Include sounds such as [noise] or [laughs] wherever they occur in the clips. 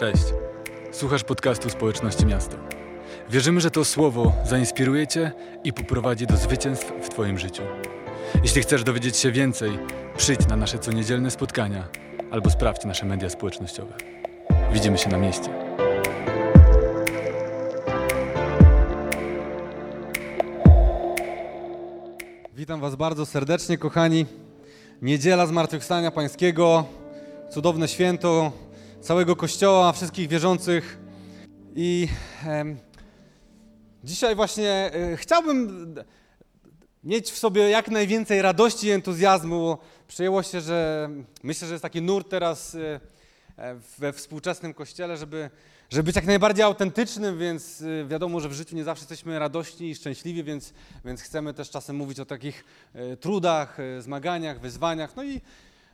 Cześć. Słuchasz podcastu Społeczności Miasto. Wierzymy, że to słowo zainspiruje Cię i poprowadzi do zwycięstw w Twoim życiu. Jeśli chcesz dowiedzieć się więcej, przyjdź na nasze coniedzielne spotkania albo sprawdź nasze media społecznościowe. Widzimy się na mieście. Witam Was bardzo serdecznie, kochani. Niedziela Zmartwychwstania Pańskiego, cudowne święto całego Kościoła, wszystkich wierzących. I em, dzisiaj właśnie e, chciałbym mieć w sobie jak najwięcej radości i entuzjazmu. Przyjęło się, że myślę, że jest taki nurt teraz e, e, we współczesnym Kościele, żeby, żeby być jak najbardziej autentycznym, więc e, wiadomo, że w życiu nie zawsze jesteśmy radośni i szczęśliwi, więc, więc chcemy też czasem mówić o takich e, trudach, e, zmaganiach, wyzwaniach. No i,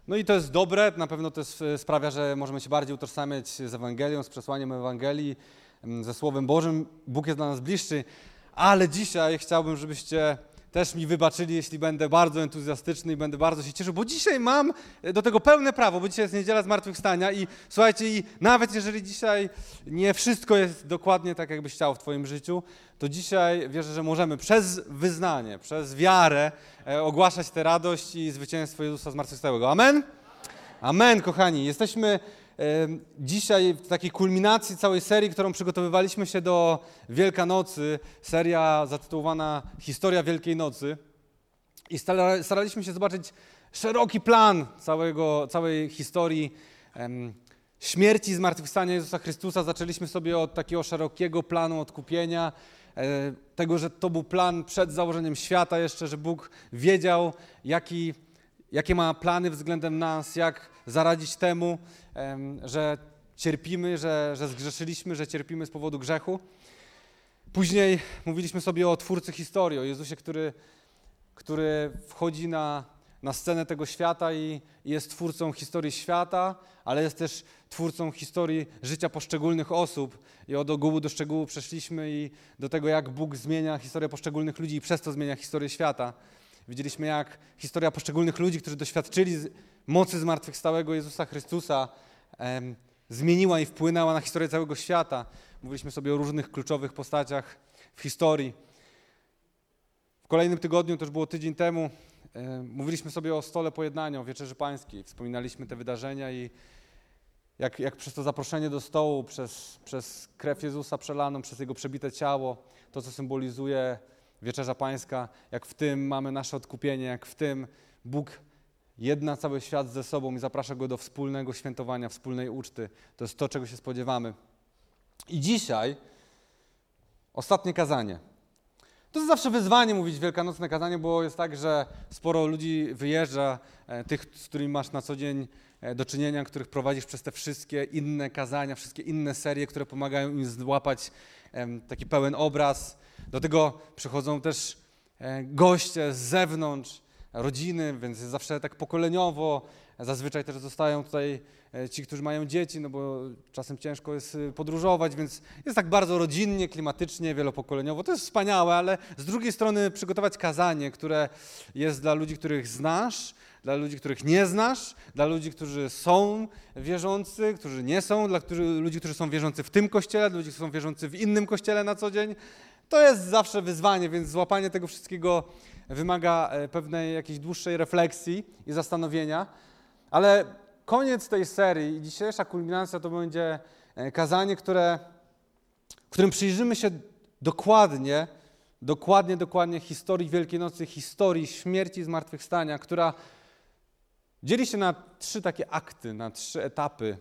no i to jest dobre, na pewno to jest, e, sprawia, że możemy się bardziej utożsamiać z Ewangelią, z przesłaniem Ewangelii, m, ze Słowem Bożym. Bóg jest dla nas bliższy, ale dzisiaj chciałbym, żebyście też mi wybaczyli, jeśli będę bardzo entuzjastyczny i będę bardzo się cieszył, bo dzisiaj mam e, do tego pełne prawo, bo dzisiaj jest niedziela zmartwychwstania i słuchajcie, i nawet jeżeli dzisiaj nie wszystko jest dokładnie tak, jakbyś chciał w Twoim życiu, to dzisiaj wierzę, że możemy przez wyznanie, przez wiarę e, ogłaszać tę radość i zwycięstwo Jezusa zmartwychwstałego. Amen? Amen, kochani. Jesteśmy dzisiaj w takiej kulminacji całej serii, którą przygotowywaliśmy się do Wielkanocy. Seria zatytułowana Historia Wielkiej Nocy. I stara- staraliśmy się zobaczyć szeroki plan całego, całej historii śmierci i zmartwychwstania Jezusa Chrystusa. Zaczęliśmy sobie od takiego szerokiego planu odkupienia, e, tego, że to był plan przed założeniem świata jeszcze, że Bóg wiedział, jaki, jakie ma plany względem nas, jak zaradzić temu, em, że cierpimy, że, że zgrzeszyliśmy, że cierpimy z powodu grzechu. Później mówiliśmy sobie o Twórcy historii, o Jezusie, który który wchodzi na, na scenę tego świata i, i jest twórcą historii świata, ale jest też twórcą historii życia poszczególnych osób. I od ogółu do szczegółu przeszliśmy i do tego, jak Bóg zmienia historię poszczególnych ludzi i przez to zmienia historię świata. Widzieliśmy, jak historia poszczególnych ludzi, którzy doświadczyli mocy zmartwychwstałego Jezusa Chrystusa, em, zmieniła i wpłynęła na historię całego świata. Mówiliśmy sobie o różnych kluczowych postaciach w historii. W kolejnym tygodniu, to już było tydzień temu, mówiliśmy sobie o stole pojednania, o wieczerzy pańskiej. Wspominaliśmy te wydarzenia i jak, jak przez to zaproszenie do stołu, przez, przez krew Jezusa przelaną, przez Jego przebite ciało, to co symbolizuje wieczerza pańska, jak w tym mamy nasze odkupienie, jak w tym Bóg jedna cały świat ze sobą i zaprasza Go do wspólnego świętowania, wspólnej uczty. To jest to, czego się spodziewamy. I dzisiaj ostatnie kazanie. To jest zawsze wyzwanie mówić wielkanocne kazanie, bo jest tak, że sporo ludzi wyjeżdża, e, tych, z którymi masz na co dzień do czynienia, których prowadzisz przez te wszystkie inne kazania, wszystkie inne serie, które pomagają im złapać taki pełen obraz. Do tego przychodzą też e, goście z zewnątrz, rodziny, więc zawsze tak pokoleniowo. Zazwyczaj też zostają tutaj e, ci, którzy mają dzieci, no bo czasem ciężko jest y, podróżować, więc jest tak bardzo rodzinnie, klimatycznie, wielopokoleniowo. To jest wspaniałe, ale z drugiej strony przygotować kazanie, które jest dla ludzi, których znasz, dla ludzi, których nie znasz, dla ludzi, którzy są wierzący, którzy nie są, dla którzy, ludzi, którzy są wierzący w tym kościele, dla ludzi, którzy są wierzący w innym kościele na co dzień. To jest zawsze wyzwanie, więc złapanie tego wszystkiego wymaga e, pewnej jakiejś dłuższej refleksji i zastanowienia. Ale koniec tej serii i dzisiejsza kulminacja to będzie e, kazanie, które, w którym przyjrzymy się dokładnie, dokładnie, dokładnie historii Wielkiej Nocy, historii śmierci i zmartwychwstania, która dzieli się na trzy takie akty, na trzy etapy,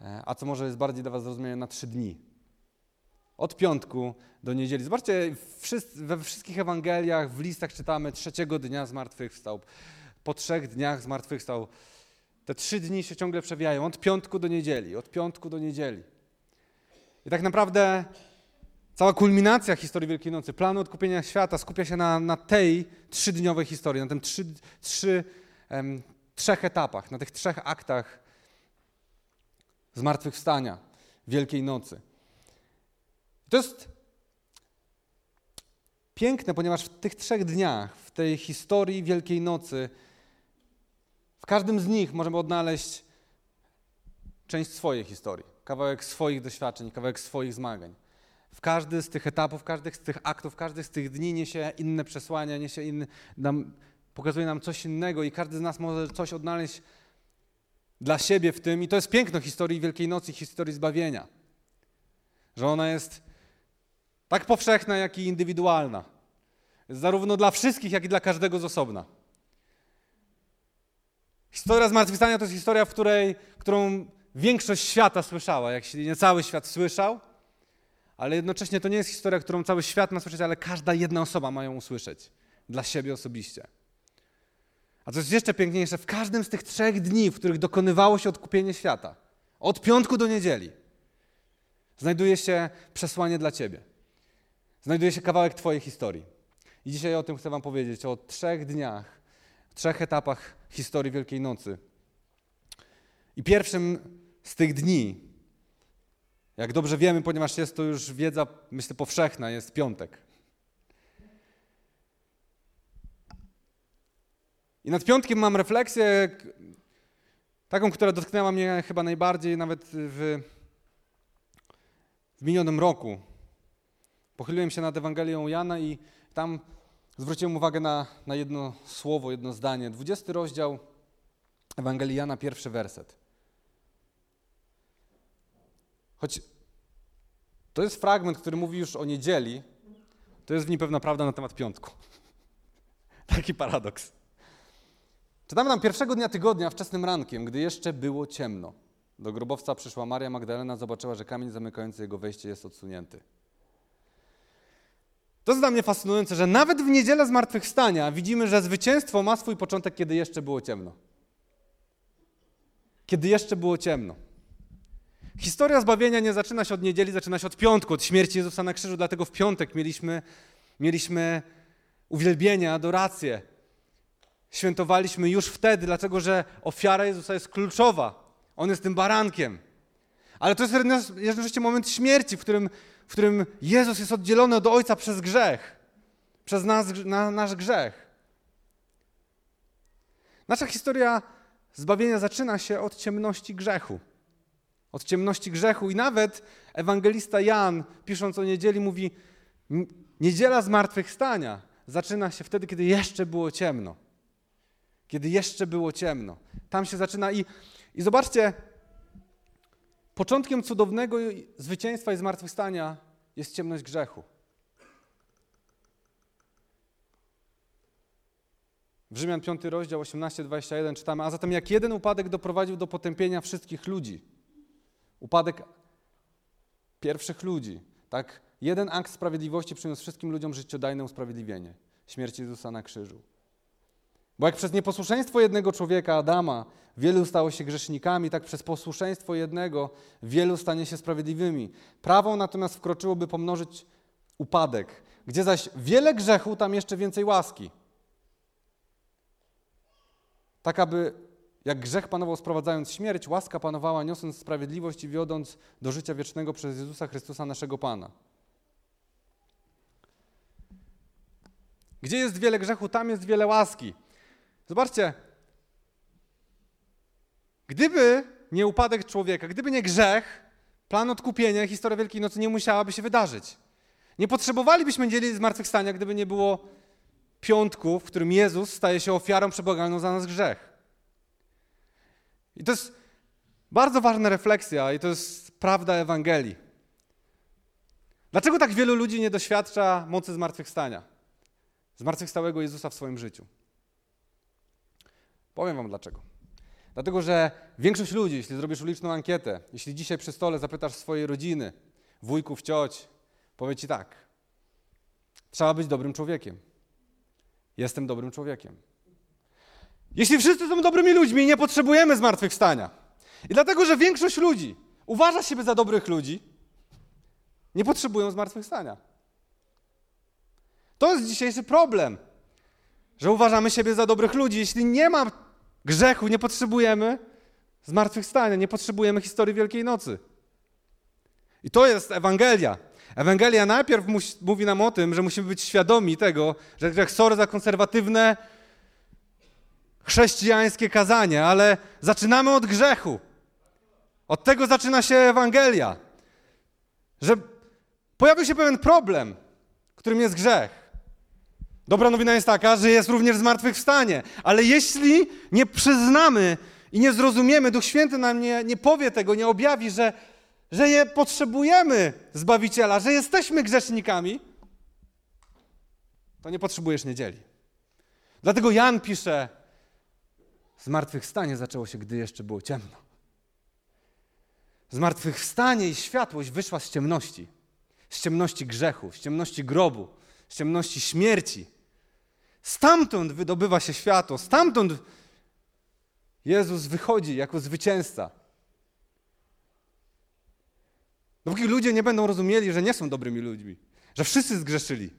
e, a co może jest bardziej dla Was zrozumiałe, na trzy dni. Od piątku do niedzieli. Zobaczcie, we wszystkich Ewangeliach, w listach czytamy trzeciego dnia zmartwychwstał. Po trzech dniach zmartwychwstał. Te trzy dni się ciągle przewijają, od piątku do niedzieli, od piątku do niedzieli. I tak naprawdę cała kulminacja historii Wielkiej Nocy, planu odkupienia świata skupia się na, na tej trzydniowej historii, na tym trzy, trzy, trzech etapach, na tych trzech aktach zmartwychwstania Wielkiej Nocy. To jest piękne, ponieważ w tych trzech dniach, w tej historii Wielkiej Nocy, w każdym z nich możemy odnaleźć część swojej historii. kawałek swoich doświadczeń, kawałek swoich zmagań. W każdy z tych etapów, każdy z tych aktów, każdy z tych dni niesie inne przesłania, niesie inny, nam, pokazuje nam coś innego i każdy z nas może coś odnaleźć dla siebie w tym. I to jest piękno historii Wielkiej Nocy, historii zbawienia. Że ona jest tak powszechna, jak i indywidualna. Zarówno dla wszystkich, jak i dla każdego z osobna. Historia zmartwychwstania to jest historia, w której, którą większość świata słyszała, jak się nie cały świat słyszał, ale jednocześnie to nie jest historia, którą cały świat ma słyszeć, ale każda jedna osoba ma ją usłyszeć dla siebie osobiście. A co jest jeszcze piękniejsze, w każdym z tych trzech dni, w których dokonywało się odkupienie świata, od piątku do niedzieli, znajduje się przesłanie dla ciebie. Znajduje się kawałek Twojej historii. I dzisiaj o tym chcę Wam powiedzieć, o trzech dniach, trzech etapach historii Wielkiej Nocy. I pierwszym z tych dni, jak dobrze wiemy, ponieważ jest to już wiedza, myślę, powszechna, jest piątek. I nad piątkiem mam refleksję, taką, która dotknęła mnie chyba najbardziej nawet w, w minionym roku. Pochyliłem się nad Ewangelią Jana i tam zwróciłem uwagę na, na jedno słowo, jedno zdanie. 20 rozdział Ewangelii Jana, pierwszy werset. Choć to jest fragment, który mówi już o niedzieli, to jest w nim pewna prawda na temat piątku. [laughs] Taki paradoks. Czytamy nam pierwszego dnia tygodnia, wczesnym rankiem, gdy jeszcze było ciemno. Do grobowca przyszła Maria Magdalena, zobaczyła, że kamień zamykający jego wejście jest odsunięty. To jest dla mnie fascynujące, że nawet w niedzielę zmartwychwstania widzimy, że zwycięstwo ma swój początek, kiedy jeszcze było ciemno. Kiedy jeszcze było ciemno. Historia zbawienia nie zaczyna się od niedzieli, zaczyna się od piątku, od śmierci Jezusa na krzyżu, dlatego w piątek mieliśmy, mieliśmy uwielbienie, adorację. Świętowaliśmy już wtedy, dlatego że ofiara Jezusa jest kluczowa. On jest tym barankiem. Ale to jest jednocześnie moment śmierci, w którym w którym Jezus jest oddzielony od Ojca przez grzech, przez nas, na, nasz grzech. Nasza historia zbawienia zaczyna się od ciemności grzechu. Od ciemności grzechu i nawet ewangelista Jan, pisząc o niedzieli, mówi: Niedziela zmartwychwstania zaczyna się wtedy, kiedy jeszcze było ciemno. Kiedy jeszcze było ciemno. Tam się zaczyna i, i zobaczcie, Początkiem cudownego zwycięstwa i zmartwychwstania jest ciemność grzechu. W Rzymian 5 rozdział 18-21 czytamy, a zatem jak jeden upadek doprowadził do potępienia wszystkich ludzi, upadek pierwszych ludzi, tak jeden akt sprawiedliwości przyniósł wszystkim ludziom życiodajne usprawiedliwienie, śmierć Jezusa na krzyżu. Bo jak przez nieposłuszeństwo jednego człowieka, Adama, wielu stało się grzesznikami, tak przez posłuszeństwo jednego wielu stanie się sprawiedliwymi. Prawo natomiast wkroczyło, by pomnożyć upadek. Gdzie zaś wiele grzechu, tam jeszcze więcej łaski. Tak, aby jak grzech panował sprowadzając śmierć, łaska panowała niosąc sprawiedliwość i wiodąc do życia wiecznego przez Jezusa Chrystusa naszego Pana. Gdzie jest wiele grzechu, tam jest wiele łaski. Zobaczcie, gdyby nie upadek człowieka, gdyby nie grzech, plan odkupienia, historia Wielkiej Nocy nie musiałaby się wydarzyć. Nie potrzebowalibyśmy dzieli zmartwychwstania, gdyby nie było piątku, w którym Jezus staje się ofiarą przebłagalną za nas grzech. I to jest bardzo ważna refleksja i to jest prawda Ewangelii. Dlaczego tak wielu ludzi nie doświadcza mocy zmartwychwstania? Zmartwychwstałego Jezusa w swoim życiu. Powiem Wam dlaczego. Dlatego, że większość ludzi, jeśli zrobisz uliczną ankietę, jeśli dzisiaj przy stole zapytasz swojej rodziny, wujków, cioć, powie Ci tak. Trzeba być dobrym człowiekiem. Jestem dobrym człowiekiem. Jeśli wszyscy są dobrymi ludźmi, nie potrzebujemy zmartwychwstania. I dlatego, że większość ludzi uważa siebie za dobrych ludzi, nie potrzebują zmartwychwstania. To jest dzisiejszy problem że uważamy siebie za dobrych ludzi. Jeśli nie ma grzechu, nie potrzebujemy zmartwychwstania, nie potrzebujemy historii Wielkiej Nocy. I to jest Ewangelia. Ewangelia najpierw mówi nam o tym, że musimy być świadomi tego, że grzech sorry za konserwatywne chrześcijańskie kazanie, ale zaczynamy od grzechu. Od tego zaczyna się Ewangelia. Że pojawił się pewien problem, którym jest grzech. Dobra nowina jest taka, że jest również zmartwychwstanie. Ale jeśli nie przyznamy i nie zrozumiemy, Duch Święty nam nie, nie powie tego, nie objawi, że, że nie potrzebujemy Zbawiciela, że jesteśmy grzesznikami, to nie potrzebujesz niedzieli. Dlatego Jan pisze, zmartwychwstanie zaczęło się, gdy jeszcze było ciemno. Zmartwychwstanie i światłość wyszła z ciemności. Z ciemności grzechu, z ciemności grobu, z ciemności śmierci. Stamtąd wydobywa się światło, stamtąd Jezus wychodzi jako zwycięzca. Dopóki ludzie nie będą rozumieli, że nie są dobrymi ludźmi, że wszyscy zgrzeszyli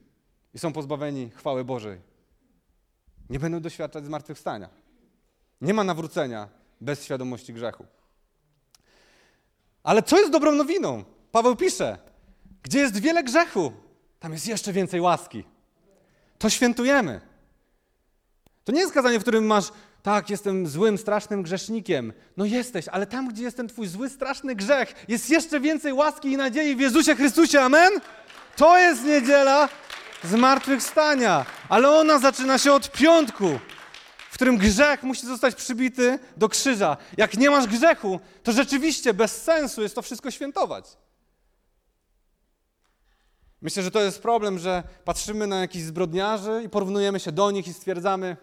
i są pozbawieni chwały Bożej, nie będą doświadczać zmartwychwstania. Nie ma nawrócenia bez świadomości grzechu. Ale co jest dobrą nowiną? Paweł pisze, gdzie jest wiele grzechu, tam jest jeszcze więcej łaski. To świętujemy. To nie jest kazanie, w którym masz, tak, jestem złym, strasznym grzesznikiem. No jesteś, ale tam, gdzie jest ten twój zły, straszny grzech, jest jeszcze więcej łaski i nadziei w Jezusie Chrystusie. Amen? To jest niedziela zmartwychwstania. Ale ona zaczyna się od piątku, w którym grzech musi zostać przybity do krzyża. Jak nie masz grzechu, to rzeczywiście bez sensu jest to wszystko świętować. Myślę, że to jest problem, że patrzymy na jakichś zbrodniarzy i porównujemy się do nich i stwierdzamy,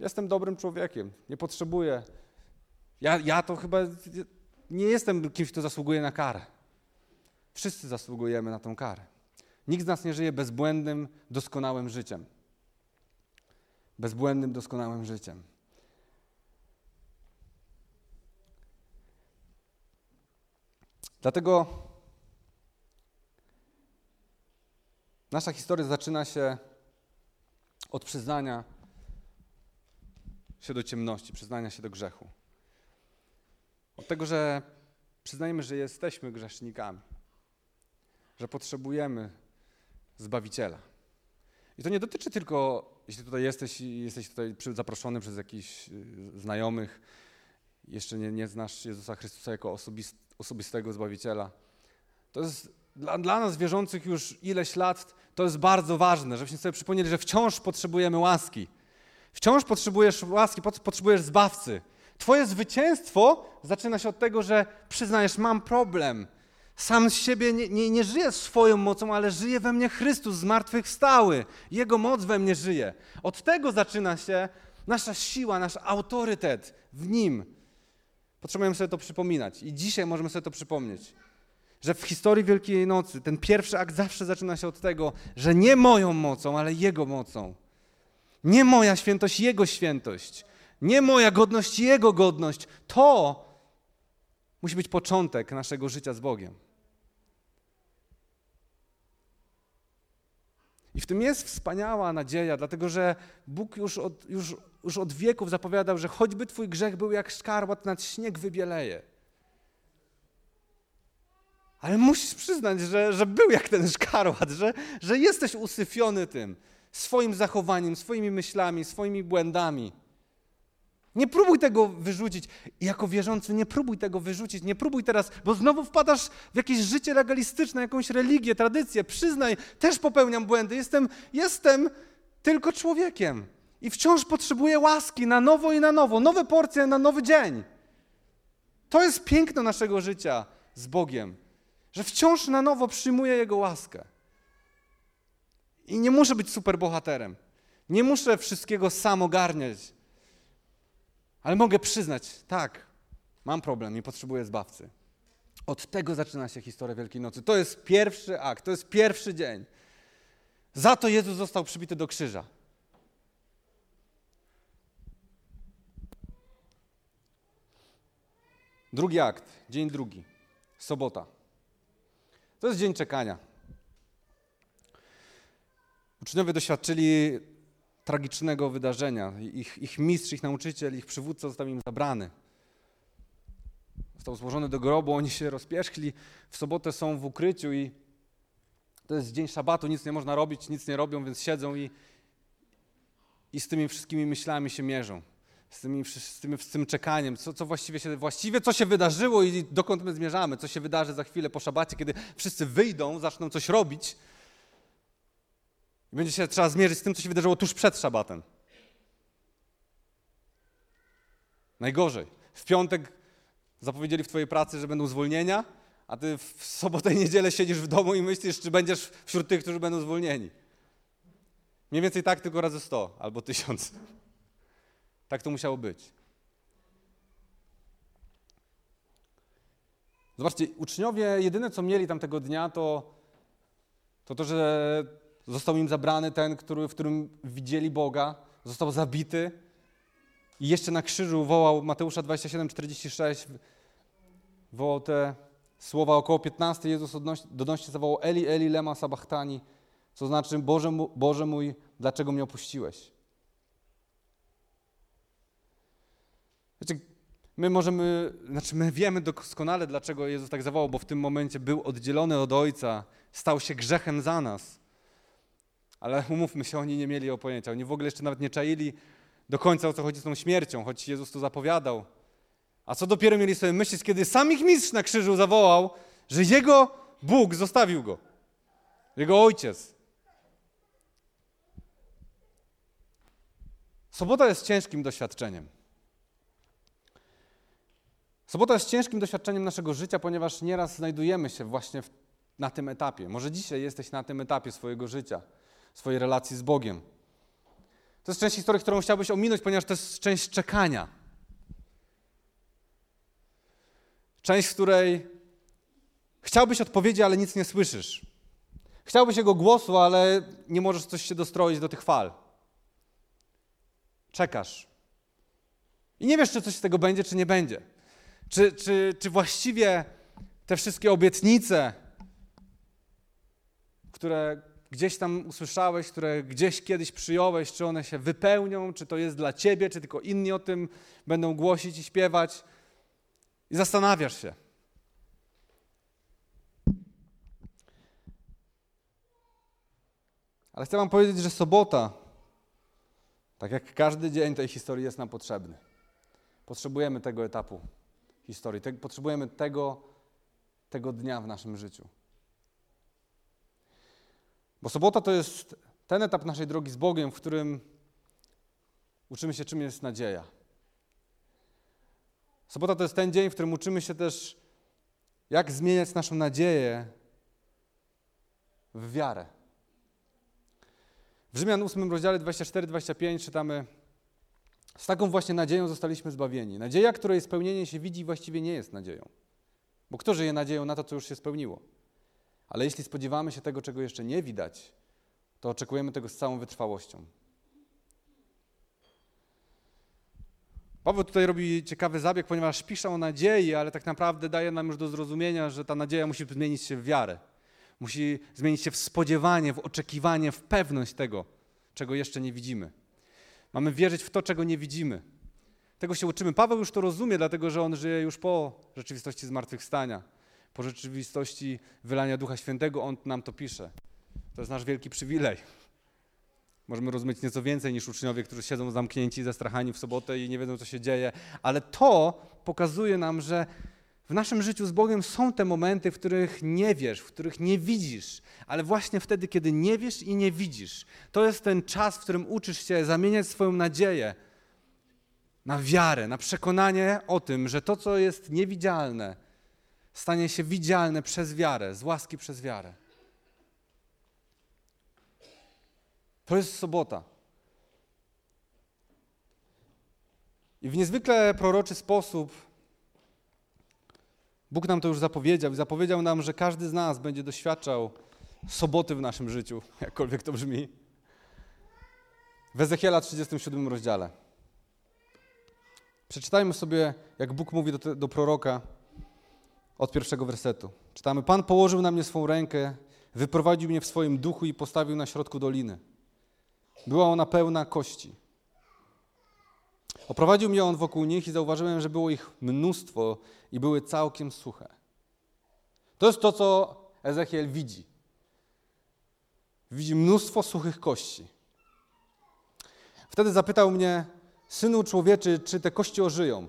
jestem dobrym człowiekiem, nie potrzebuję. Ja, ja to chyba nie jestem kimś, kto zasługuje na karę. Wszyscy zasługujemy na tą karę. Nikt z nas nie żyje bezbłędnym, doskonałym życiem. Bezbłędnym, doskonałym życiem. Dlatego nasza historia zaczyna się od przyznania się do ciemności, przyznania się do grzechu. Od tego, że przyznajemy, że jesteśmy grzesznikami, że potrzebujemy Zbawiciela. I to nie dotyczy tylko, jeśli tutaj jesteś i jesteś tutaj zaproszony przez jakichś y, znajomych, jeszcze nie, nie znasz Jezusa Chrystusa jako osobist, osobistego Zbawiciela. To jest dla, dla nas wierzących już ileś lat, to jest bardzo ważne, żebyśmy sobie przypomnieli, że wciąż potrzebujemy łaski. Wciąż potrzebujesz łaski, potrzebujesz zbawcy. Twoje zwycięstwo zaczyna się od tego, że przyznajesz, mam problem. Sam z siebie nie, nie, nie żyję swoją mocą, ale żyje we mnie Chrystus zmartwychwstały. Jego moc we mnie żyje. Od tego zaczyna się nasza siła, nasz autorytet w Nim. Potrzebujemy sobie to przypominać i dzisiaj możemy sobie to przypomnieć. Że w historii Wielkiej Nocy ten pierwszy akt zawsze zaczyna się od tego, że nie moją mocą, ale Jego mocą. Nie moja świętość, Jego świętość. Nie moja godność, Jego godność. To musi być początek naszego życia z Bogiem. I w tym jest wspaniała nadzieja, dlatego że Bóg już od, już, już od wieków zapowiadał, że choćby Twój grzech był jak szkarłat, nad śnieg wybieleje. Ale musisz przyznać, że, że był jak ten szkarłat, że, że jesteś usyfiony tym swoim zachowaniem, swoimi myślami, swoimi błędami. Nie próbuj tego wyrzucić. I jako wierzący nie próbuj tego wyrzucić. Nie próbuj teraz, bo znowu wpadasz w jakieś życie legalistyczne, jakąś religię, tradycję. Przyznaj, też popełniam błędy. Jestem, jestem tylko człowiekiem. I wciąż potrzebuję łaski na nowo i na nowo. Nowe porcje na nowy dzień. To jest piękno naszego życia z Bogiem, że wciąż na nowo przyjmuję Jego łaskę. I nie muszę być superbohaterem. Nie muszę wszystkiego sam ogarniać. Ale mogę przyznać, tak, mam problem i potrzebuję zbawcy. Od tego zaczyna się historia Wielkiej Nocy. To jest pierwszy akt, to jest pierwszy dzień. Za to Jezus został przybity do krzyża. Drugi akt, dzień drugi, sobota. To jest dzień czekania. Uczniowie doświadczyli tragicznego wydarzenia. Ich, ich mistrz, ich nauczyciel, ich przywódca został im zabrany. Został złożony do grobu, oni się rozpierzchli, w sobotę są w ukryciu i to jest dzień szabatu, nic nie można robić, nic nie robią, więc siedzą i, i z tymi wszystkimi myślami się mierzą. Z, tymi, z, tym, z tym czekaniem, co, co właściwie, się, właściwie co się wydarzyło i dokąd my zmierzamy, co się wydarzy za chwilę po szabacie, kiedy wszyscy wyjdą, zaczną coś robić i będzie się trzeba zmierzyć z tym, co się wydarzyło tuż przed szabatem. Najgorzej. W piątek zapowiedzieli w twojej pracy, że będą zwolnienia, a ty w sobotę i niedzielę siedzisz w domu i myślisz, czy będziesz wśród tych, którzy będą zwolnieni. Mniej więcej tak, tylko razy sto albo tysiąc. Tak to musiało być. Zobaczcie, uczniowie jedyne co mieli tamtego dnia to to, to że został im zabrany ten, który, w którym widzieli Boga, został zabity i jeszcze na krzyżu wołał Mateusza 27:46 wołał te słowa około 15 Jezus donośnie zawołał Eli Eli lema sabachthani, co znaczy Boże, Boże mój, dlaczego mnie opuściłeś? Znaczy, my możemy, znaczy my wiemy doskonale, dlaczego Jezus tak zawołał, bo w tym momencie był oddzielony od Ojca, stał się grzechem za nas. Ale umówmy się, oni nie mieli o pojęcia. Oni w ogóle jeszcze nawet nie czaili do końca, o co chodzi z tą śmiercią, choć Jezus to zapowiadał. A co dopiero mieli sobie myśleć, kiedy sam ich mistrz na krzyżu zawołał, że jego Bóg zostawił go. Jego ojciec. Sobota jest ciężkim doświadczeniem. Sobota jest ciężkim doświadczeniem naszego życia, ponieważ nieraz znajdujemy się właśnie w, na tym etapie. Może dzisiaj jesteś na tym etapie swojego życia, swojej relacji z Bogiem. To jest część historii, którą chciałbyś ominąć, ponieważ to jest część czekania. Część, w której chciałbyś odpowiedzi, ale nic nie słyszysz. Chciałbyś jego głosu, ale nie możesz coś się dostroić do tych fal. Czekasz. I nie wiesz, czy coś z tego będzie, czy nie będzie. Czy, czy, czy właściwie te wszystkie obietnice, które gdzieś tam usłyszałeś, które gdzieś kiedyś przyjąłeś, czy one się wypełnią, czy to jest dla ciebie, czy tylko inni o tym będą głosić i śpiewać. I zastanawiasz się. Ale chcę Wam powiedzieć, że sobota, tak jak każdy dzień tej historii, jest nam potrzebny. Potrzebujemy tego etapu historii. Potrzebujemy tego, tego dnia w naszym życiu. Bo sobota to jest ten etap naszej drogi z Bogiem, w którym uczymy się, czym jest nadzieja. Sobota to jest ten dzień, w którym uczymy się też, jak zmieniać naszą nadzieję w wiarę. W Rzymian 8 rozdziale 24-25 czytamy z taką właśnie nadzieją zostaliśmy zbawieni. Nadzieja, której spełnienie się widzi, właściwie nie jest nadzieją. Bo kto żyje nadzieją na to, co już się spełniło? Ale jeśli spodziewamy się tego, czego jeszcze nie widać, to oczekujemy tego z całą wytrwałością. Paweł tutaj robi ciekawy zabieg, ponieważ pisze o nadziei, ale tak naprawdę daje nam już do zrozumienia, że ta nadzieja musi zmienić się w wiarę. Musi zmienić się w spodziewanie, w oczekiwanie, w pewność tego, czego jeszcze nie widzimy. Mamy wierzyć w to, czego nie widzimy. Tego się uczymy. Paweł już to rozumie, dlatego że on żyje już po rzeczywistości zmartwychwstania, po rzeczywistości wylania Ducha Świętego. On nam to pisze. To jest nasz wielki przywilej. Możemy rozumieć nieco więcej niż uczniowie, którzy siedzą zamknięci, zastrachani w sobotę i nie wiedzą, co się dzieje, ale to pokazuje nam, że w naszym życiu z Bogiem są te momenty, w których nie wiesz, w których nie widzisz, ale właśnie wtedy, kiedy nie wiesz i nie widzisz, to jest ten czas, w którym uczysz się zamieniać swoją nadzieję na wiarę, na przekonanie o tym, że to, co jest niewidzialne, stanie się widzialne przez wiarę, z łaski przez wiarę. To jest sobota. I w niezwykle proroczy sposób Bóg nam to już zapowiedział i zapowiedział nam, że każdy z nas będzie doświadczał soboty w naszym życiu, [laughs] jakkolwiek to brzmi. W Ezechiela 37 rozdziale. Przeczytajmy sobie, jak Bóg mówi do, do proroka od pierwszego wersetu. Czytamy: Pan położył na mnie swą rękę, wyprowadził mnie w swoim duchu i postawił na środku doliny. Była ona pełna kości. Oprowadził mnie on wokół nich i zauważyłem, że było ich mnóstwo i były całkiem suche. To jest to, co Ezechiel widzi. Widzi mnóstwo suchych kości. Wtedy zapytał mnie, Synu człowieczy, czy te kości ożyją?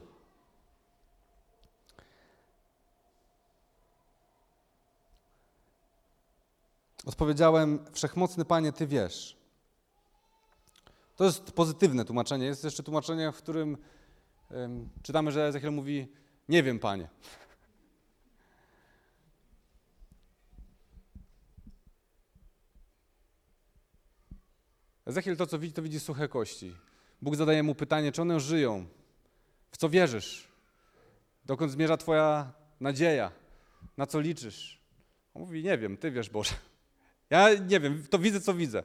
Odpowiedziałem, Wszechmocny Panie, Ty wiesz. To jest pozytywne tłumaczenie. Jest jeszcze tłumaczenie, w którym um, czytamy, że Ezechiel mówi, nie wiem, Panie. Ezechiel to, co widzi, to widzi suche kości. Bóg zadaje mu pytanie, czy one żyją, w co wierzysz, dokąd zmierza Twoja nadzieja, na co liczysz. On mówi, nie wiem, Ty wiesz, Boże. Ja nie wiem, to widzę, co widzę.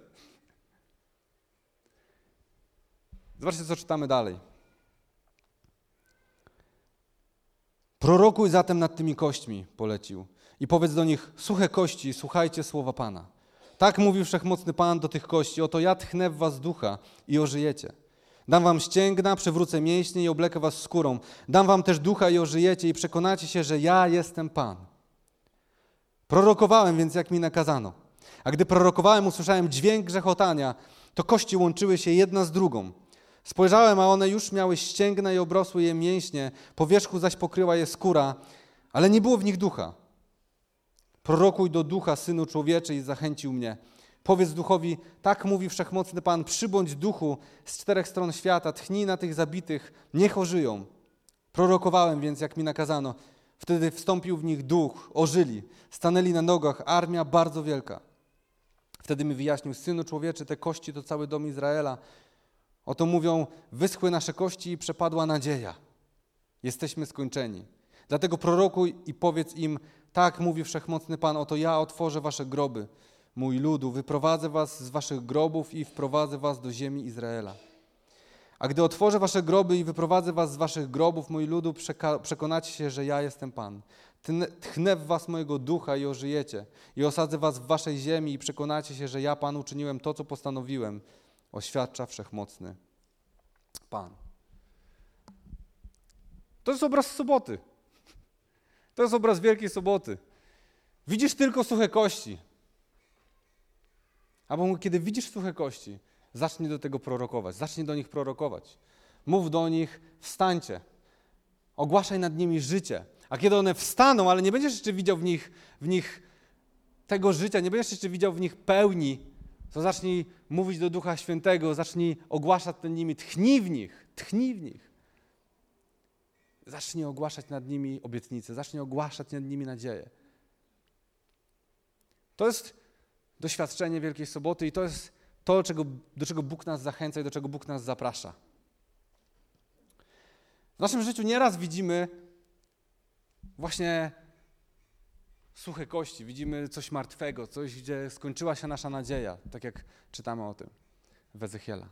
Zobaczcie, co czytamy dalej. Prorokuj zatem nad tymi kośćmi, polecił, i powiedz do nich, suche kości, słuchajcie słowa Pana. Tak mówił wszechmocny Pan do tych kości, oto ja tchnę w was ducha i ożyjecie. Dam wam ścięgna, przywrócę mięśnie i oblekę was skórą. Dam wam też ducha i ożyjecie i przekonacie się, że ja jestem Pan. Prorokowałem więc, jak mi nakazano. A gdy prorokowałem, usłyszałem dźwięk grzechotania, to kości łączyły się jedna z drugą. Spojrzałem, a one już miały ścięgna i obrosły je mięśnie, po wierzchu zaś pokryła je skóra, ale nie było w nich ducha. Prorokuj do ducha, synu człowieczy, i zachęcił mnie. Powiedz duchowi, tak mówi wszechmocny Pan, przybądź duchu z czterech stron świata, tchnij na tych zabitych, niech ożyją. Prorokowałem więc, jak mi nakazano. Wtedy wstąpił w nich duch, ożyli, stanęli na nogach, armia bardzo wielka. Wtedy mi wyjaśnił, synu człowieczy, te kości to cały dom Izraela. Oto mówią, wyschły nasze kości i przepadła nadzieja. Jesteśmy skończeni. Dlatego prorokuj i powiedz im, tak mówi wszechmocny Pan, oto ja otworzę wasze groby, mój ludu, wyprowadzę was z waszych grobów i wprowadzę was do ziemi Izraela. A gdy otworzę wasze groby i wyprowadzę was z waszych grobów, mój ludu, przekonacie się, że ja jestem Pan. Tchnę w was mojego ducha i ożyjecie. I osadzę was w waszej ziemi i przekonacie się, że ja, Pan, uczyniłem to, co postanowiłem. Oświadcza wszechmocny Pan. To jest obraz soboty. To jest obraz Wielkiej Soboty. Widzisz tylko suche kości. Albo kiedy widzisz suche kości, zacznij do tego prorokować, zacznij do nich prorokować. Mów do nich, wstańcie. Ogłaszaj nad nimi życie. A kiedy one wstaną, ale nie będziesz jeszcze widział w nich, w nich tego życia, nie będziesz jeszcze widział w nich pełni, to zacznij mówić do Ducha Świętego, zacznij ogłaszać nad nimi, tchnij w nich, tchnij w nich. Zacznij ogłaszać nad nimi obietnice, zacznij ogłaszać nad nimi nadzieję. To jest doświadczenie Wielkiej Soboty i to jest to, czego, do czego Bóg nas zachęca i do czego Bóg nas zaprasza. W naszym życiu nieraz widzimy właśnie suche kości, widzimy coś martwego, coś, gdzie skończyła się nasza nadzieja, tak jak czytamy o tym w Ezechiela.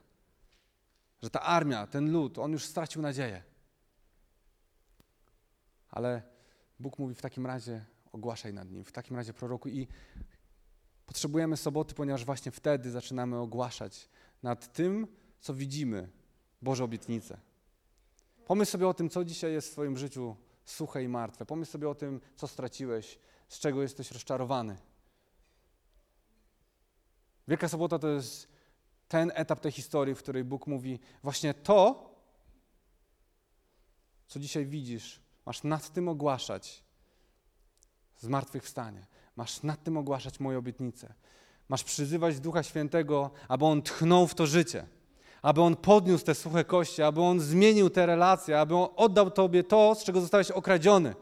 Że ta armia, ten lud, on już stracił nadzieję. Ale Bóg mówi w takim razie ogłaszaj nad nim, w takim razie proroku i potrzebujemy soboty, ponieważ właśnie wtedy zaczynamy ogłaszać nad tym, co widzimy, Boże obietnice. Pomyśl sobie o tym, co dzisiaj jest w Twoim życiu suche i martwe. Pomyśl sobie o tym, co straciłeś, z czego jesteś rozczarowany. Wielka Sobota to jest ten etap tej historii, w której Bóg mówi: Właśnie to, co dzisiaj widzisz, Masz nad tym ogłaszać zmartwychwstanie. Masz nad tym ogłaszać moje obietnice. Masz przyzywać Ducha Świętego, aby On tchnął w to życie, aby On podniósł te suche kości, aby On zmienił te relacje, aby On oddał Tobie to, z czego zostałeś okradziony.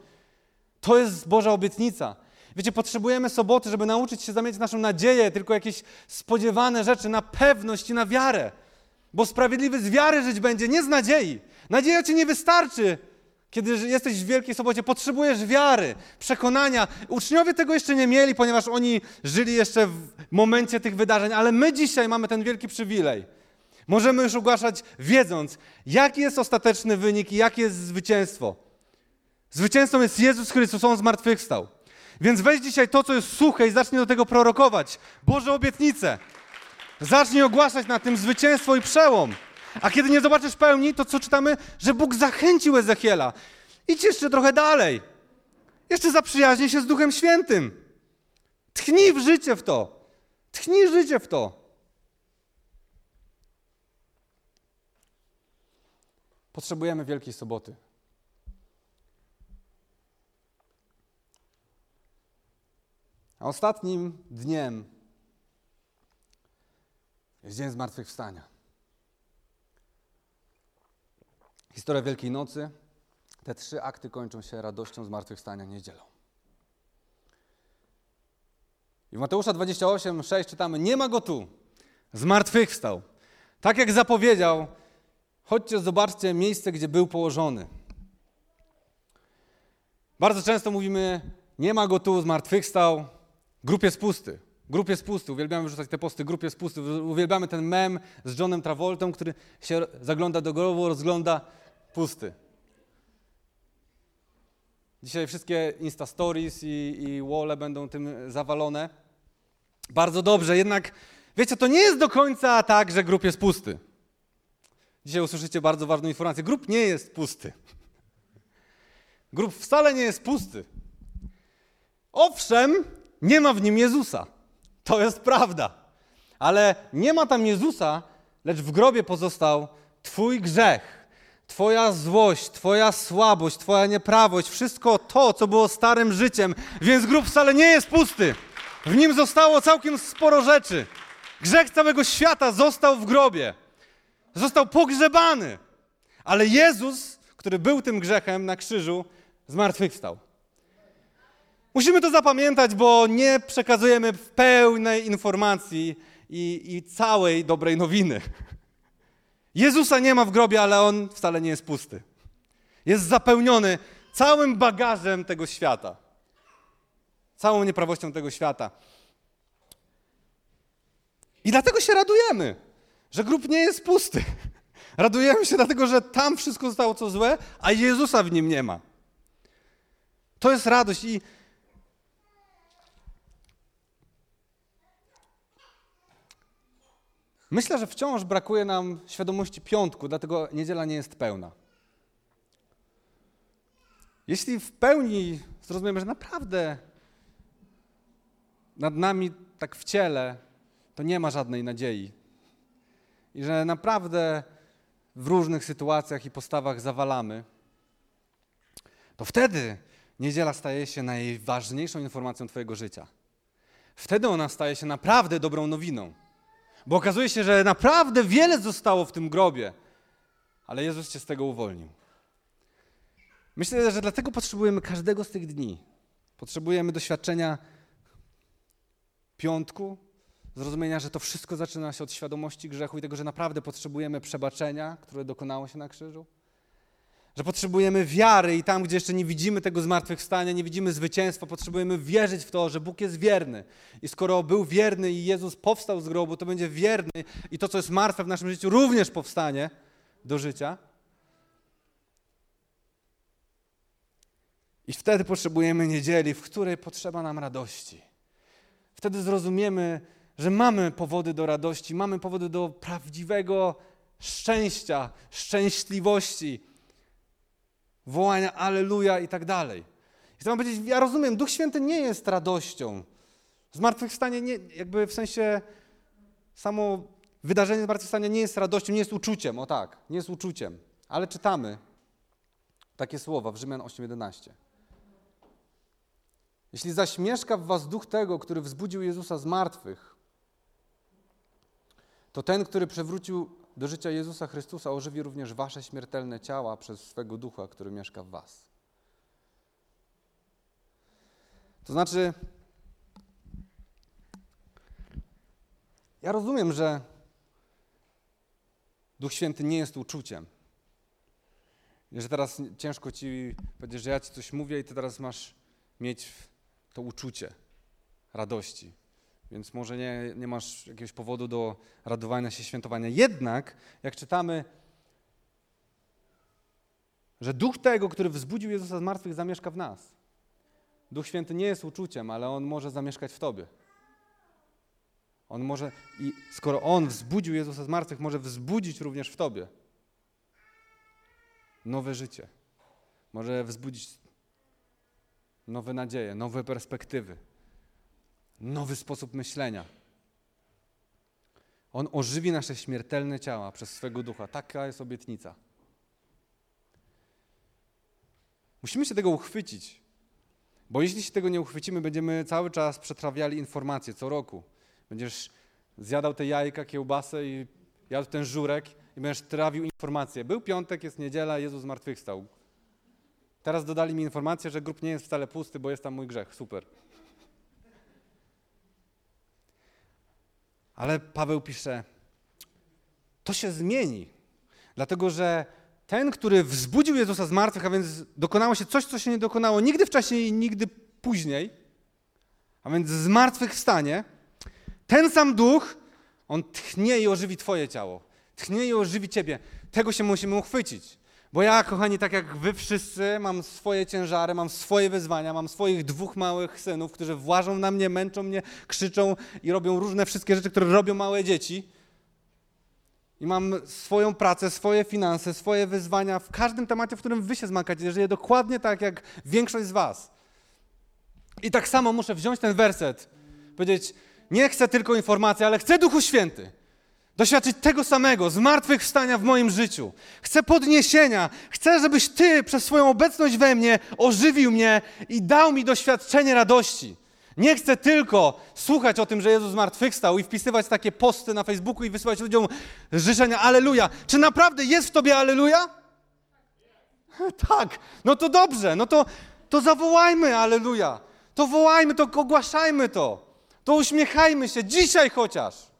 To jest Boża obietnica. Wiecie, potrzebujemy soboty, żeby nauczyć się zamieniać naszą nadzieję, tylko jakieś spodziewane rzeczy na pewność i na wiarę. Bo sprawiedliwy z wiary żyć będzie, nie z nadziei. Nadzieja ci nie wystarczy. Kiedy jesteś w Wielkiej Sobocie, potrzebujesz wiary, przekonania. Uczniowie tego jeszcze nie mieli, ponieważ oni żyli jeszcze w momencie tych wydarzeń, ale my dzisiaj mamy ten wielki przywilej. Możemy już ogłaszać, wiedząc, jaki jest ostateczny wynik i jakie jest zwycięstwo. Zwycięzcą jest Jezus Chrystus, On zmartwychwstał. Więc weź dzisiaj to, co jest suche i zacznij do tego prorokować. Boże obietnice. Zacznij ogłaszać na tym zwycięstwo i przełom. A kiedy nie zobaczysz pełni, to co czytamy? Że Bóg zachęcił Ezechiela. Idź jeszcze trochę dalej. Jeszcze zaprzyjaźnij się z Duchem Świętym. Tchnij w życie w to. Tchnij życie w to. potrzebujemy Wielkiej Soboty. Ostatnim dniem jest Dzień Zmartwychwstania. Historia Wielkiej Nocy. Te trzy akty kończą się radością zmartwychwstania niedzielą. I w Mateusza 28, 6 czytamy: Nie ma go tu, zmartwychwstał. Tak jak zapowiedział, chodźcie, zobaczcie miejsce, gdzie był położony. Bardzo często mówimy: Nie ma go tu, zmartwychwstał. Grup jest pusty. Grup. Uwielbiamy wrzucać te posty. Grup jest pusty. Uwielbiamy ten mem z Johnem Travoltą, który się zagląda do grobu, rozgląda pusty. Dzisiaj wszystkie Insta Stories i, i wall będą tym zawalone. Bardzo dobrze, jednak wiecie, to nie jest do końca tak, że grup jest pusty. Dzisiaj usłyszycie bardzo ważną informację. Grup nie jest pusty. Grup wcale nie jest pusty. Owszem, nie ma w nim Jezusa. To jest prawda. Ale nie ma tam Jezusa, lecz w grobie pozostał Twój grzech, Twoja złość, Twoja słabość, Twoja nieprawość, wszystko to, co było starym życiem. Więc grób wcale nie jest pusty. W nim zostało całkiem sporo rzeczy. Grzech całego świata został w grobie. Został pogrzebany. Ale Jezus, który był tym grzechem na krzyżu, zmartwychwstał. Musimy to zapamiętać, bo nie przekazujemy pełnej informacji i, i całej dobrej nowiny. Jezusa nie ma w grobie, ale on wcale nie jest pusty. Jest zapełniony całym bagażem tego świata, całą nieprawością tego świata. I dlatego się radujemy, że grób nie jest pusty. [laughs] Radujemy się dlatego, że tam wszystko zostało co złe, a Jezusa w nim nie ma. To jest radość i Myślę, że wciąż brakuje nam świadomości piątku, dlatego niedziela nie jest pełna. Jeśli w pełni zrozumiemy, że naprawdę nad nami tak w ciele, to nie ma żadnej nadziei. I że naprawdę w różnych sytuacjach i postawach zawalamy, to wtedy niedziela staje się najważniejszą informacją Twojego życia. Wtedy ona staje się naprawdę dobrą nowiną. Bo okazuje się, że naprawdę wiele zostało w tym grobie, ale Jezus cię z tego uwolnił. Myślę, że dlatego potrzebujemy każdego z tych dni. Potrzebujemy doświadczenia piątku, zrozumienia, że to wszystko zaczyna się od świadomości grzechu i tego, że naprawdę potrzebujemy przebaczenia, które dokonało się na krzyżu. Że potrzebujemy wiary i tam, gdzie jeszcze nie widzimy tego zmartwychwstania, nie widzimy zwycięstwa, potrzebujemy wierzyć w to, że Bóg jest wierny. I skoro był wierny i Jezus powstał z grobu, to będzie wierny i to, co jest martwe w naszym życiu, również powstanie do życia. I wtedy potrzebujemy niedzieli, w której potrzeba nam radości. Wtedy zrozumiemy, że mamy powody do radości, mamy powody do prawdziwego szczęścia, szczęśliwości wołania Aleluja i tak dalej. I chcę wam powiedzieć, ja rozumiem, Duch Święty nie jest radością. Zmartwychwstanie nie, jakby w sensie samo wydarzenie zmartwychwstania nie jest radością, nie jest uczuciem, o tak, nie jest uczuciem. Ale czytamy takie słowa w Rzymian 8:11. Jeśli zaś mieszka w was duch tego, który wzbudził Jezusa z martwych, to ten, który przewrócił do życia Jezusa Chrystusa ożywi również wasze śmiertelne ciała przez swego ducha, który mieszka w was. To znaczy, ja rozumiem, że Duch Święty nie jest uczuciem. Że teraz ciężko ci powiedzieć, że ja ci coś mówię i ty teraz masz mieć to uczucie radości więc może nie, nie masz jakiegoś powodu do radowania się, świętowania. Jednak, jak czytamy, że duch tego, który wzbudził Jezusa z martwych, zamieszka w nas. Duch Święty nie jest uczuciem, ale on może zamieszkać w tobie. On może, i skoro on wzbudził Jezusa z martwych, może wzbudzić również w tobie nowe życie. Może wzbudzić nowe nadzieje, nowe perspektywy nowy sposób myślenia. On ożywi nasze śmiertelne ciała przez swego ducha. Taka jest obietnica. Musimy się tego uchwycić. Bo jeśli się tego nie uchwycimy, będziemy cały czas przetrawiali informacje co roku. Będziesz zjadał te jajka, kiełbasę i jadł ten żurek i będziesz trawił informacje. Był piątek, jest niedziela, Jezus zmartwychwstał. Teraz dodali mi informację, że grób nie jest wcale pusty, bo jest tam mój grzech. Super. Ale Paweł pisze, to się zmieni. Dlatego, że ten, który wzbudził Jezusa z martwych, a więc dokonało się coś, co się nie dokonało nigdy wcześniej i nigdy później, a więc z martwych wstanie, ten sam duch, on tchnie i ożywi Twoje ciało. Tchnie i ożywi Ciebie. Tego się musimy uchwycić. Bo ja, kochani, tak jak Wy wszyscy, mam swoje ciężary, mam swoje wyzwania, mam swoich dwóch małych synów, którzy włażą na mnie, męczą mnie, krzyczą i robią różne wszystkie rzeczy, które robią małe dzieci. I mam swoją pracę, swoje finanse, swoje wyzwania w każdym temacie, w którym wy się zmagacie. Żyję dokładnie tak, jak większość z was. I tak samo muszę wziąć ten werset, powiedzieć, nie chcę tylko informacji, ale chcę Duchu Święty. Doświadczyć tego samego, zmartwychwstania w moim życiu. Chcę podniesienia. Chcę, żebyś Ty przez swoją obecność we mnie ożywił mnie i dał mi doświadczenie radości. Nie chcę tylko słuchać o tym, że Jezus zmartwychwstał i wpisywać takie posty na Facebooku i wysyłać ludziom życzenia Aleluja. Czy naprawdę jest w Tobie Aleluja? [laughs] Tak, no to dobrze, no to, to zawołajmy Aleluja. To wołajmy, to ogłaszajmy to. To uśmiechajmy się, dzisiaj chociaż.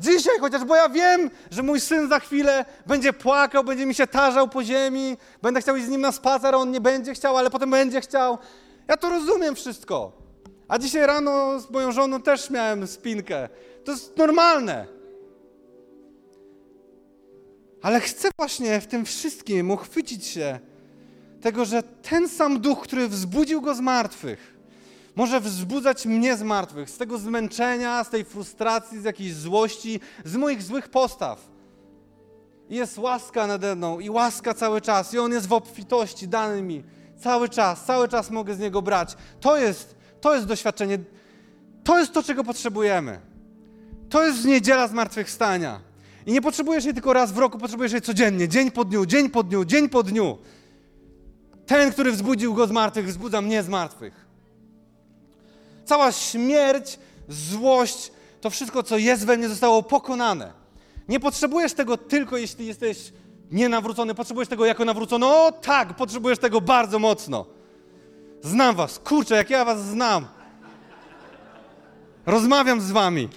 Dzisiaj chociaż, bo ja wiem, że mój syn za chwilę będzie płakał, będzie mi się tarzał po ziemi, będę chciał iść z nim na spacer, a on nie będzie chciał, ale potem będzie chciał. Ja to rozumiem wszystko. A dzisiaj rano z moją żoną też miałem spinkę. To jest normalne. Ale chcę właśnie w tym wszystkim uchwycić się tego, że ten sam duch, który wzbudził go z martwych, może wzbudzać mnie z martwych, z tego zmęczenia, z tej frustracji, z jakiejś złości, z moich złych postaw. I jest łaska nade mną i łaska cały czas. I On jest w obfitości dany mi cały czas, cały czas mogę z Niego brać. To jest, to jest doświadczenie, to jest to, czego potrzebujemy. To jest niedziela zmartwychwstania. I nie potrzebujesz jej tylko raz w roku, potrzebujesz jej codziennie, dzień po dniu, dzień po dniu, dzień po dniu. Ten, który wzbudził go z martwych, wzbudza mnie z martwych. Cała śmierć, złość, to wszystko, co jest we mnie, zostało pokonane. Nie potrzebujesz tego tylko, jeśli jesteś nienawrócony. Potrzebujesz tego jako nawrócony. O tak, potrzebujesz tego bardzo mocno. Znam was. Kurczę, jak ja was znam. Rozmawiam z wami.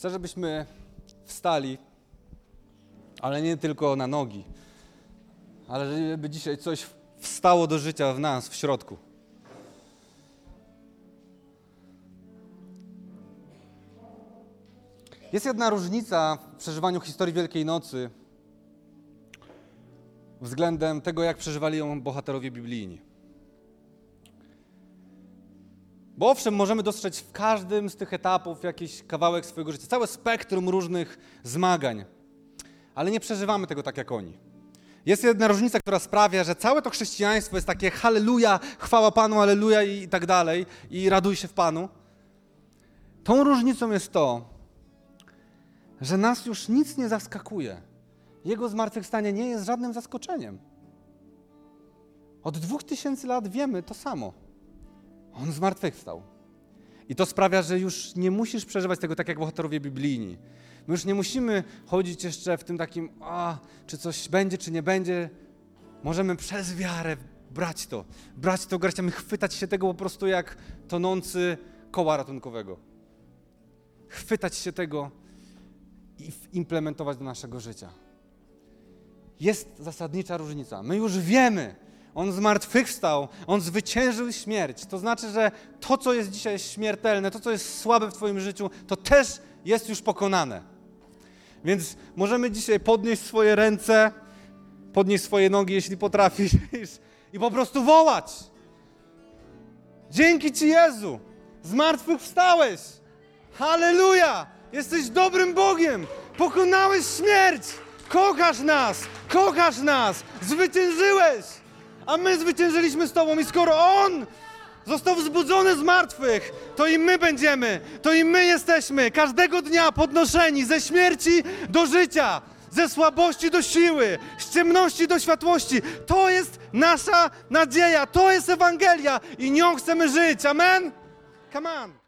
Chcę, żebyśmy wstali, ale nie tylko na nogi, ale żeby dzisiaj coś wstało do życia w nas, w środku. Jest jedna różnica w przeżywaniu historii Wielkiej Nocy względem tego, jak przeżywali ją bohaterowie biblijni. Bo owszem, możemy dostrzec w każdym z tych etapów jakiś kawałek swojego życia, całe spektrum różnych zmagań, ale nie przeżywamy tego tak jak oni. Jest jedna różnica, która sprawia, że całe to chrześcijaństwo jest takie halleluja, chwała Panu, halleluja i tak dalej, i raduj się w Panu. Tą różnicą jest to, że nas już nic nie zaskakuje. Jego zmartwychwstanie nie jest żadnym zaskoczeniem. Od dwóch tysięcy lat wiemy to samo. On zmartwychwstał. I to sprawia, że już nie musisz przeżywać tego tak jak bohaterowie biblijni. My już nie musimy chodzić jeszcze w tym takim, a czy coś będzie, czy nie będzie. Możemy przez wiarę brać to, brać to garściami, chwytać się tego po prostu jak tonący koła ratunkowego. Chwytać się tego i implementować do naszego życia. Jest zasadnicza różnica. My już wiemy, on zmartwychwstał, On zwyciężył śmierć. To znaczy, że to, co jest dzisiaj śmiertelne, to, co jest słabe w Twoim życiu, to też jest już pokonane. Więc możemy dzisiaj podnieść swoje ręce, podnieść swoje nogi, jeśli potrafisz, i po prostu wołać. Dzięki Ci, Jezu! Zmartwychwstałeś! Halleluja! Jesteś dobrym Bogiem! Pokonałeś śmierć! Kochasz nas! Kochasz nas! Zwyciężyłeś! A my zwyciężyliśmy z Tobą i skoro On został wzbudzony z martwych, to i my będziemy, to i my jesteśmy każdego dnia podnoszeni ze śmierci do życia, ze słabości do siły, z ciemności do światłości. To jest nasza nadzieja, to jest Ewangelia i nią chcemy żyć. Amen? Come on!